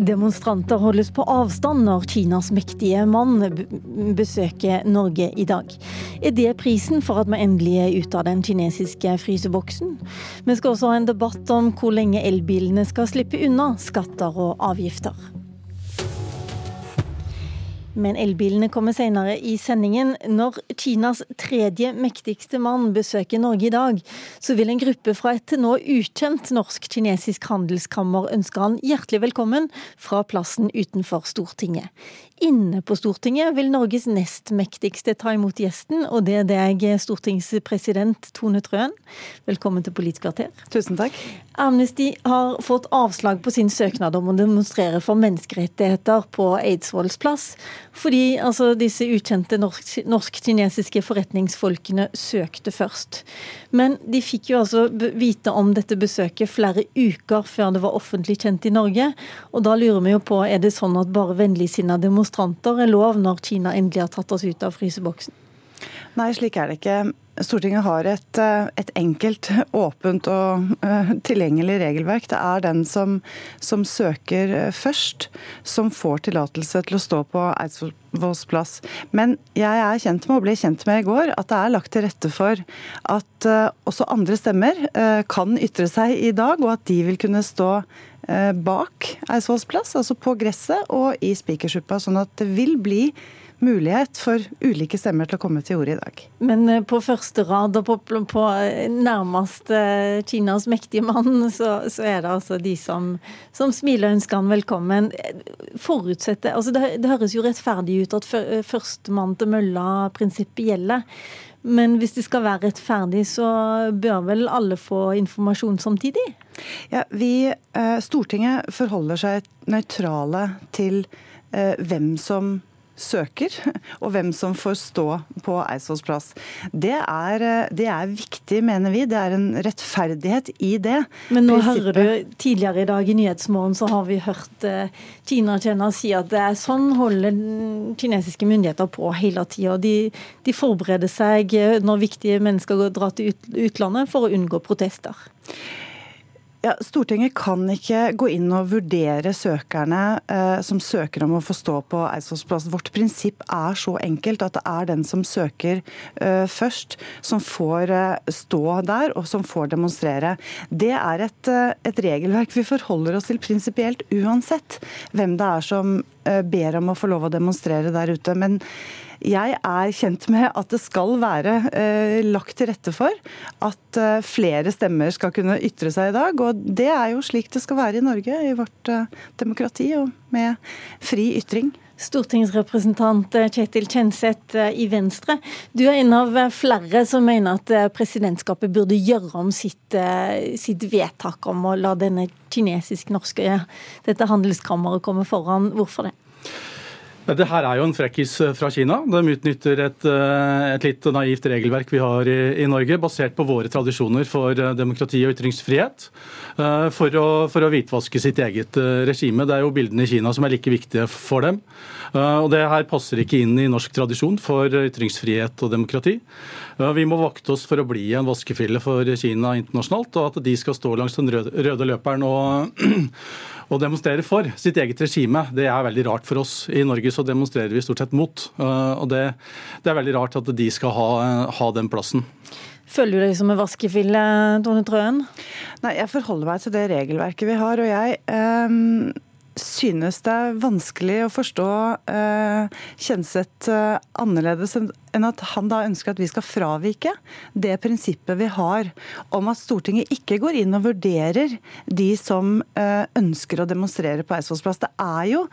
Demonstranter holdes på avstand når Kinas mektige mann besøker Norge i dag. Er det prisen for at vi endelig er ute av den kinesiske fryseboksen? Vi skal også ha en debatt om hvor lenge elbilene skal slippe unna skatter og avgifter. Men elbilene kommer senere i sendingen. Når Kinas tredje mektigste mann besøker Norge i dag, så vil en gruppe fra et til nå ukjent norsk-kinesisk handelskammer ønske han hjertelig velkommen fra plassen utenfor Stortinget. Inne på Stortinget vil Norges nest mektigste ta imot gjesten, og det er deg, stortingspresident Tone Trøen. Velkommen til Politisk kvarter. Tusen takk. Amnesty har fått avslag på sin søknad om å demonstrere for menneskerettigheter på Eidsvolls plass, fordi altså, disse ukjente norsk-kinesiske forretningsfolkene søkte først. Men de fikk jo altså vite om dette besøket flere uker før det var offentlig kjent i Norge, og da lurer vi jo på, er det sånn at bare vennligsinnede demonstranter er lov når Kina endelig har tatt oss ut av fryseboksen? Nei, slik er det ikke. Stortinget har et, eh, et enkelt, åpent og uh, tilgjengelig regelverk. Det er den som, som søker eh, først, som får tillatelse til å stå på Eidsvolls plass. Men jeg er kjent med, og ble kjent med i går, at det er lagt til rette for at også andre stemmer kan ytre seg i dag, og at de vil kunne stå bak Eidsvolls plass, altså på gresset og i Spikersuppa. Sånn at det vil bli mulighet for ulike stemmer til å komme til orde i dag. Men eh, på første rad og på, på eh, nærmest eh, Kinas mektige mann, så, så, er det altså de som, som smiler og ønsker han velkommen. Forutsette, altså det, det høres jo rettferdig ut at førstemann til mølla-prinsippet gjelder. Men hvis det skal være rettferdig, så bør vel alle få informasjon samtidig? Ja, vi, Stortinget forholder seg nøytrale til hvem som søker, og hvem som får stå på Eidsvolls plass. Det er, det er, viktig, mener vi. Det er en rettferdighet i det. Men nå hører du tidligere i dag i Nyhetsmorgen så har vi hørt eh, Kina-kjenner si at det er sånn holder kinesiske myndigheter på hele tida. De, de forbereder seg eh, når viktige mennesker drar til utlandet for å unngå protester. Ja, Stortinget kan ikke gå inn og vurdere søkerne eh, som søker om å få stå på Eidsvolls. Vårt prinsipp er så enkelt at det er den som søker eh, først, som får eh, stå der og som får demonstrere. Det er et, eh, et regelverk vi forholder oss til prinsipielt uansett hvem det er som eh, ber om å få lov å demonstrere der ute. Men jeg er kjent med at det skal være eh, lagt til rette for at eh, flere stemmer skal kunne ytre seg i dag. Og det er jo slik det skal være i Norge, i vårt eh, demokrati, og med fri ytring. Stortingsrepresentant eh, Kjetil Kjenseth eh, i Venstre. Du er en av flere som mener at eh, presidentskapet burde gjøre om sitt, sitt vedtak om å la denne kinesisk-norske, dette handelskammeret komme foran. Hvorfor det? Det her er jo en frekkis eh, fra Kina. De utnytter et, eh, et litt naivt regelverk vi har i, i, Norge, basert på våre tradisjoner for eh, demokrati og ytringsfrihet, for å, for å hvitvaske sitt eget regime. Det er jo bildene i Kina som er like viktige for dem. Og Det her passer ikke inn i norsk tradisjon for ytringsfrihet og demokrati. Vi må vakte oss for å bli en vaskefille for Kina internasjonalt, og at de skal stå langs den røde, røde løperen og Å demonstrere for sitt eget regime, det er veldig rart for oss. I Norge så demonstrerer vi stort sett mot. Eh, og det, det er veldig rart at de skal ha, ha den plassen. Følger du deg som en vaskefille, Tone Trøen? Nei, jeg forholder meg til det regelverket vi har. Og jeg um synes det er vanskelig å forstå uh, Kjenseth uh, annerledes enn at han da ønsker at vi skal fravike det prinsippet vi har om at Stortinget ikke går inn og vurderer de som uh, ønsker å demonstrere på Eidsvolls. Det er jo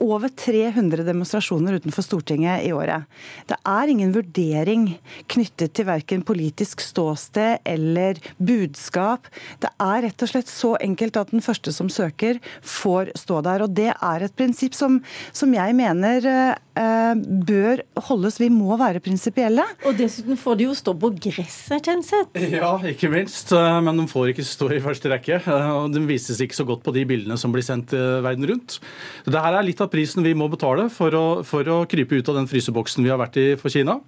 over 300 demonstrasjoner utenfor Stortinget i året. Det er ingen vurdering knyttet til verken politisk ståsted eller budskap. Det er rett og slett så enkelt at den første som søker, får stå der. Og det er et prinsipp som, som jeg mener eh, bør holdes. Vi må være prinsipielle. Og dessuten får de jo stå på gresset, Kjenseth. Ja, ikke minst. Men de får ikke stå i første rekke. Og de vises ikke så godt på de bildene som blir sendt verden rundt. Det her er litt av av prisen vi må betale for å, for å, krype ut av den fryseboksen vi har vært i for Kina.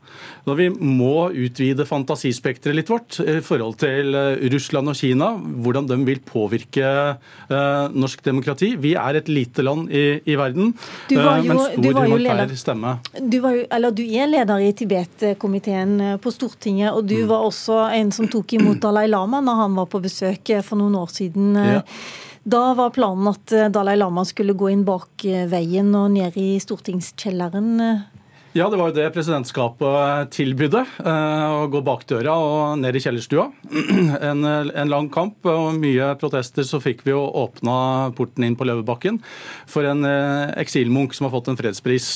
Når vi må utvide fantasispekteret litt vårt i forhold til eh, Russland og Kina, hvordan de vil påvirke eh, norsk demokrati. Vi er et lite land i, i verden, jo, uh, men stor humanitær stemme. Du, jo, du, er leder i Tibet-komiteen på Stortinget, og du mm. var også en som tok imot Dalai Lama når han var på besøk for noen år siden. Ja. Da var planen at eh, Dalai Lama skulle gå inn bak eh, veien og ned i stortingskjelleren. Ja, det var jo det presidentskapet tilbydde. Eh, å gå bak døra og ned i kjellerstua. En, en, lang kamp og mye protester, så fikk vi jo åpna porten inn på Løvebakken for en eksilmunk som har fått en fredspris.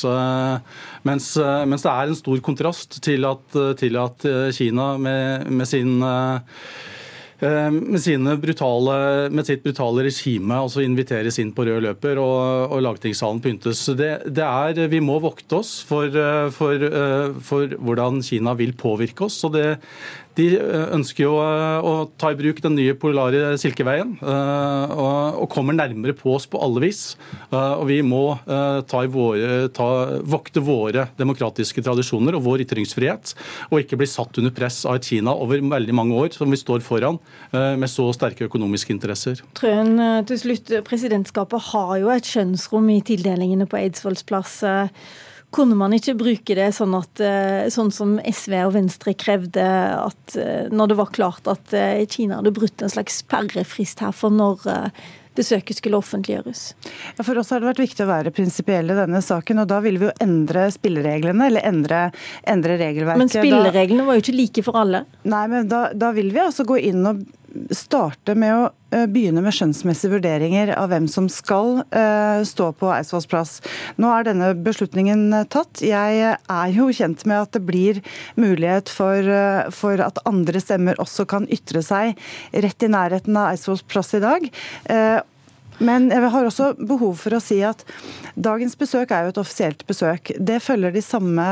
Mens, mens det er en stor kontrast til at, til at Kina med, med sin Eh, med, brutale, med, sitt brutale regime altså inviteres inn på rød løper og, og lagtingssalen pyntes. Det, det, er, Vi må vokte oss for, eh, for, eh, for, hvordan Kina vil påvirke oss. og det, de ønsker jo å ta i bruk den nye polare silkeveien og kommer nærmere på oss på alle vis. Og vi må ta våre, ta, vokte våre demokratiske tradisjoner og vår ytringsfrihet, og ikke bli satt under press av et Kina over veldig mange år, som vi står foran. Eh, med så sterke økonomiske interesser. Trøen, eh, til slutt, Presidentskapet har jo et skjønnsrom i tildelingene på Eidsvolls plass. Eh, kunne man ikke bruke det sånn, at, sånn som SV og Venstre krevde, at når det var klart at Kina hadde brutt en slags sperrefrist her for når besøket skulle offentliggjøres. Ja, for oss har det vært viktig å være prinsipielle i denne saken, og da ville vi jo endre spillereglene, eller endre, endre regelverket. Men spillereglene var jo ikke like for alle? Nei, men da, da vil vi altså gå inn og starte med å eh, begynne med skjønnsmessige vurderinger av hvem som skal uh, stå på Eidsvolls plass. Nå er denne beslutningen tatt. Jeg er jo kjent med at det blir mulighet for, for at andre stemmer også kan ytre seg rett i nærheten av Eidsvolls plass i dag. Men jeg har også behov for å si at dagens besøk er jo et offisielt besøk. Det følger de samme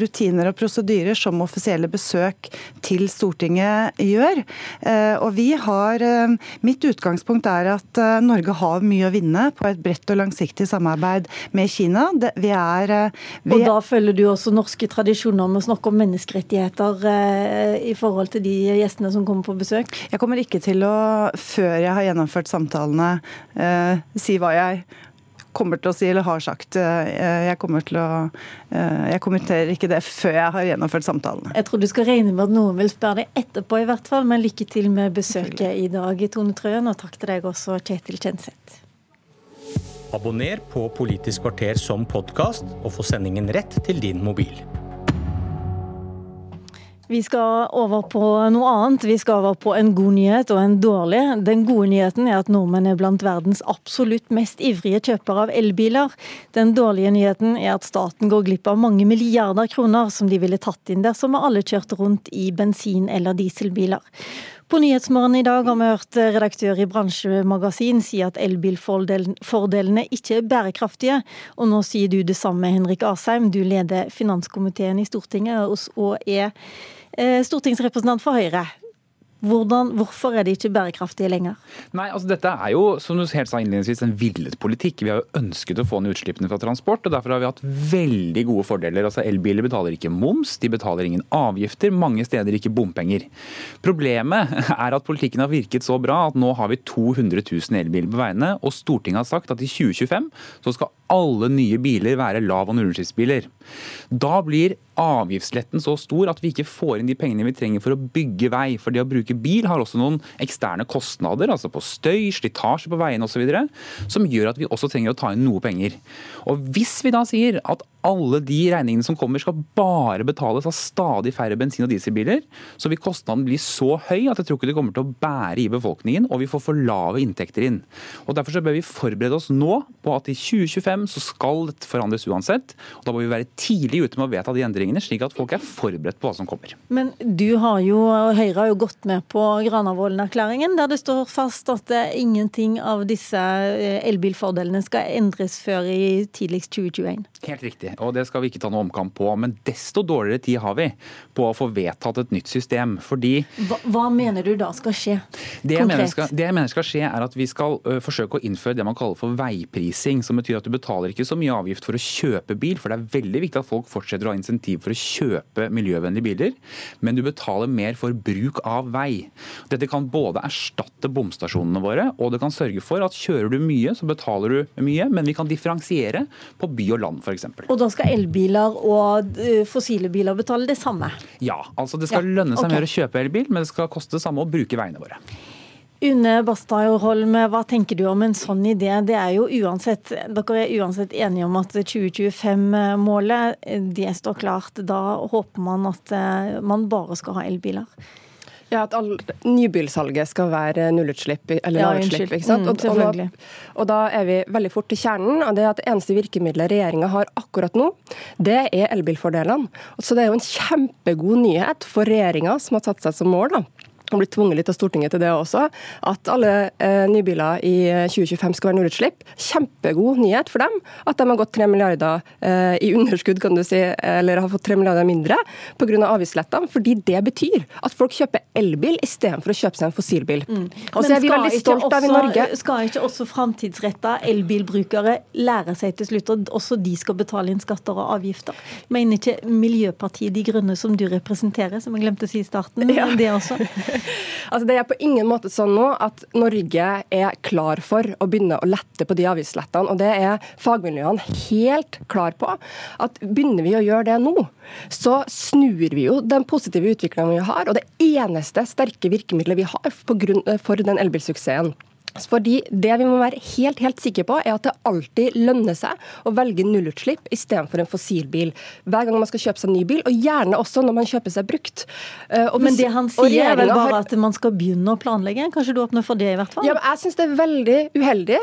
rutiner og prosedyrer som offisielle besøk til Stortinget gjør. Eh, og vi har eh, Mitt utgangspunkt er at eh, Norge har mye å vinne på et bredt og langsiktig samarbeid med Kina. Vi er vi... Og da følger du også norske tradisjoner med å snakke om menneskerettigheter i forhold til de gjestene som kommer på besøk? Jeg kommer ikke til å, før jeg har gjennomført samtalene, eh, si hva jeg kommer til å si eller har sagt. Eh, jeg kommer til å eh, Jeg kommenterer ikke det før jeg har gjennomført samtalene. Jeg tror du skal regne med at noen vil spørre deg etterpå, i hvert fall. Men lykke til med besøket i dag, Tone Trøen, og takk til deg også, Kjetil Kjenseth. Abonner på Politisk kvarter som podkast, og få sendingen rett til din mobil. Vi skal over på noe annet. Vi skal over på en god nyhet og en dårlig. Den gode nyheten er at nordmenn er blant verdens absolutt mest ivrige kjøpere av elbiler. Den dårlige nyheten er at staten går glipp av mange milliarder kroner som de ville tatt inn dersom alle kjørte rundt i bensin- eller dieselbiler. På Nyhetsmorgen i dag har vi hørt redaktør i Bransjemagasin si at elbilfordelene ikke er bærekraftige. Og nå sier du det samme, Henrik Asheim. Du leder finanskomiteen i Stortinget og er Eh, stortingsrepresentant for Høyre. Hvordan, hvorfor er de ikke bærekraftige lenger? Nei, altså Dette er jo som du helt sa innledningsvis, en villet politikk. Vi har jo ønsket å få ned utslippene fra transport, og derfor har vi hatt veldig gode fordeler. Altså Elbiler betaler ikke moms, de betaler ingen avgifter, mange steder ikke bompenger. Problemet er at politikken har virket så bra at nå har vi 200 000 elbiler på veiene, og Stortinget har sagt at i 2025 så skal alle nye biler være lav- og nullutslippsbiler. Da blir avgiftsletten så stor at vi ikke får inn de pengene vi trenger for å bygge vei. For det å bruke bil har også noen eksterne kostnader, altså på støy, slitasje på veiene osv., som gjør at vi også trenger å ta inn noe penger. Og Hvis vi da sier at alle de regningene som kommer skal bare betales av stadig færre bensin- og dieselbiler, så vil kostnaden bli så høy at jeg tror ikke det kommer til å bære i befolkningen, og vi får for lave inntekter inn. Og Derfor så bør vi forberede oss nå på at i 2025 så skal dette forandres uansett. og Da må vi være tidlig ute med å vedta de endringene, slik at folk er forberedt på hva som kommer. Men du har jo, Høyre har jo gått med på Granavolden-erklæringen, der det står fast at ingenting av disse eh, elbilfordelene skal endres før i tidligst 2021. Helt riktig. Og det skal vi ikke ta noe omkamp på. Men desto dårligere tid har vi på å få vedtatt et nytt system. Fordi Hva, hva mener du da skal skje? det jeg, mener skal, det jeg mener skal skje, er at vi skal uh, forsøke å innføre det man kaller for veiprising. Som betyr at du betaler ikke så mye avgift for å kjøpe bil, for det er veldig viktig at folk fortsetter å ha insentiv for å kjøpe miljøvennlige biler, men du betaler mer for bruk av vei. Dette kan både erstatte bomstasjonene våre, og det kan sørge for at kjører du mye, så betaler du mye, men vi kan differensiere på by og land f.eks. Og da skal elbiler og eh, fossile biler betale det samme? Ja, altså det skal Ja, lønne seg okay. mer å kjøpe elbil, men det skal koste det samme å bruke veiene våre. Une Bastadholm, hva tenker du om en sånn idé? Det er jo uansett, Dere er uansett enige om at 2025-målet det står klart. Da håper man at eh, man bare skal ha elbiler. Ja, At all nybilsalget skal være nullutslipp eller Ja, lavutslipp. ikke sant? Mm, og, og, selvfølgelig. og da er vi veldig fort til kjernen. og det er at det eneste virkemidlet regjeringa har akkurat nå, det er elbilfordelene. Så det er jo en kjempegod nyhet for regjeringa, som har satt seg som mål. da og blitt tvunget litt av Stortinget til det også, at alle eh, nybiler i eh, 2025 skal være nullutslipp. Kjempegod nyhet for dem at de har gått 3 milliarder eh, i underskudd, kan du si, eller har fått 3 milliarder mindre pga. avgiftslettene. Fordi det betyr at folk kjøper elbil istedenfor å kjøpe seg en fossilbil. Og så er vi veldig stolte stolt av i Norge Skal ikke også framtidsretta elbilbrukere lære seg til slutt at også de skal betale inn skatter og avgifter? Mener ikke Miljøpartiet De Grønne, som du representerer, som jeg glemte å si i starten, Ja. det også? Altså Det er på ingen måte sånn nå at Norge er klar for å begynne å lette på de avgiftslettene. Og det er fagmiljøene helt klar på. At begynner vi å gjøre det nå, så snur vi jo den positive utviklingen vi har. Og det eneste sterke virkemidlet vi har på grunn, for den elbilsuksessen. Fordi Det vi må være helt helt sikre på, er at det alltid lønner seg å velge nullutslipp istedenfor en fossilbil. Hver gang man skal kjøpe seg en ny bil, og gjerne også når man kjøper seg brukt. Eh, og Men det han sier, er vel bare at man skal begynne å planlegge? Kanskje du åpner for det, i hvert fall? ja, men jeg syns det er veldig uheldig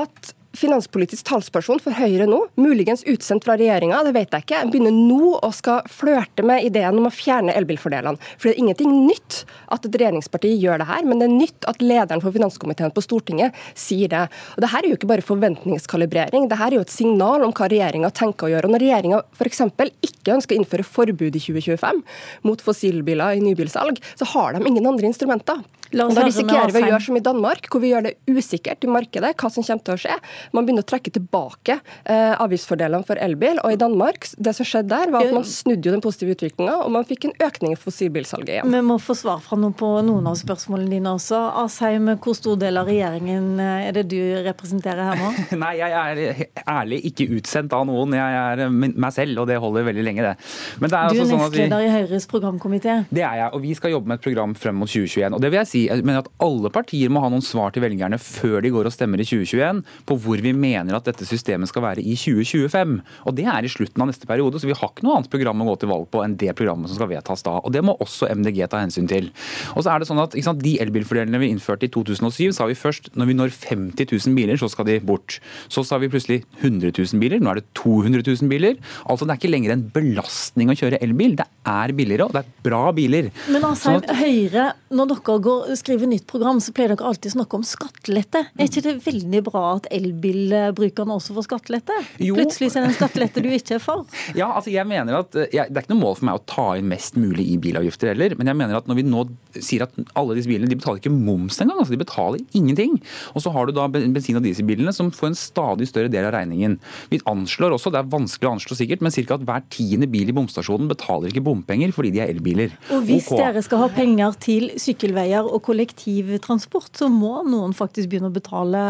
at finanspolitisk talsperson for Høyre nå, muligens utsendt fra regjeringa, det vet jeg ikke, begynner nå å skal flørte med ideen om å fjerne elbilfordelene. For det er ingenting nytt at et regjeringsparti gjør det her, men det er nytt at lederen for finanskomiteen på Stortinget sier det. Og det her er jo ikke bare forventningskalibrering, det her er jo et signal om hva regjeringa tenker å gjøre. Og når regjeringa f.eks. ikke ønsker å innføre forbud i 2025 mot fossilbiler i nybilsalg, så har de ingen andre instrumenter. La oss da risikerer vi å gjøre som i Danmark, hvor vi gjør det usikkert i markedet hva som kommer til å skje. Man begynner å trekke tilbake eh, avgiftsfordelene for elbil. Og i Danmark, det som skjedde der, var at man snudde jo den positive utviklinga, og man fikk en økning i fossilbilsalget igjen. Vi må få svar fra noen på noen av spørsmålene dine også. Asheim, hvor stor del av regjeringen eh, er det du representerer her nå? Nei, jeg er ærlig ikke utsendt av noen. Jeg er meg selv, og det holder veldig lenge, det. Men det er Du er altså sånn at vi... nestleder i Høyres programkomité. Det er jeg, og vi skal jobbe med et program frem mot 2021. Og det vil jeg si, jeg mener at Alle partier må ha noen svar til velgerne før de går og stemmer i 2021 på hvor vi mener at dette systemet skal være i 2025. Og Det er i slutten av neste periode, så vi har ikke noe annet program å gå til valg på enn det programmet som skal vedtas da. Og Det må også MDG ta hensyn til. Og så er det sånn at sant, De elbilfordelene vi innførte i 2007, sa vi først når vi når 50 000 biler, så skal de bort. Så sa vi plutselig 100 000 biler, nå er det 200 000 biler. Altså Det er ikke lenger en belastning å kjøre elbil, det er billigere, og det er bra biler. Men Asheim, Sånn at- Høyre, når dere går, skriver nytt program, så pleier dere alltid å snakke om skattelette. Er ikke det veldig bra at elbilbrukerne også får skattelette? Jo. Plutselig er det en skattelette du ikke er for. Ja, altså jeg mener at eh, jeg, Det er ikke noe mål for meg å ta inn mest mulig i bilavgifter heller, men jeg mener at når vi nå sier at alle disse bilene de betaler ikke moms engang, altså de betaler ingenting. Og så har du da ben- bensin- og dieselbilene som får en stadig større del av regningen. Vi anslår også, det er vanskelig å anslå sikkert, men ca. at hver tiende bil i bomstasjonen betaler ikke bompenger fordi de er elbiler. Og hvis Ok. dere skal ha penger til sykkelveier og kollektivtransport, så må noen faktisk begynne å betale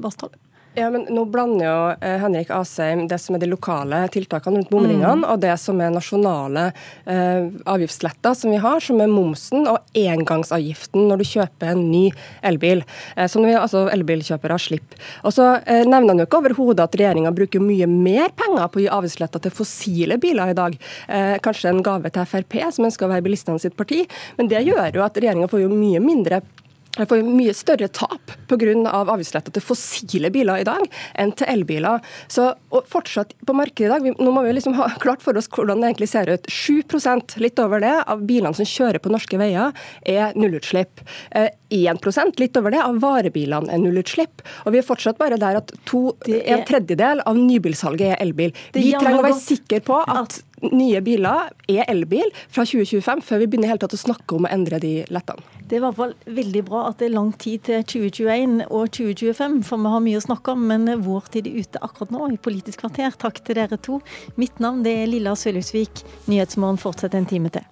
Bastholm. Ja, men Nå blander jo eh, Henrik Asheim det som er de lokale tiltakene rundt bomringene, og det som er nasjonale eh, avgiftsletter som vi har, som er momsen og engangsavgiften når du kjøper en ny elbil. Eh, som vi, altså elbilkjøpere slipper. Og så eh, nevner han jo ikke overhodet at regjeringa bruker mye mer penger på å gi avgiftsletter til fossile biler i dag. Eh, kanskje en gave til Frp, som ønsker å være bilistene sitt parti. Men det gjør jo at regjeringa får jo mye mindre får mye større tap pga. avgiftsletta til fossile biler i dag enn til elbiler. Så og fortsatt på markedet i dag, vi, Nå må vi liksom ha klart for oss hvordan det egentlig ser ut. 7% litt over det, av bilene som kjører på norske veier, er nullutslipp. Eh, 1% litt over det, av varebilene er nullutslipp. Og vi er fortsatt bare der at to, en tredjedel av nybilsalget er elbil. Vi trenger å være sikre på at nye biler er elbil fra 2025, før vi begynner helt tatt å snakke om å endre de lettene. Det er i hvert fall veldig bra at det er lang tid til 2021 og 2025, for vi har mye å snakke om. Men vår tid er ute akkurat nå i Politisk kvarter. Takk til dere to. Mitt navn er Lilla Sølhusvik. Nyhetsmorgen fortsetter en time til.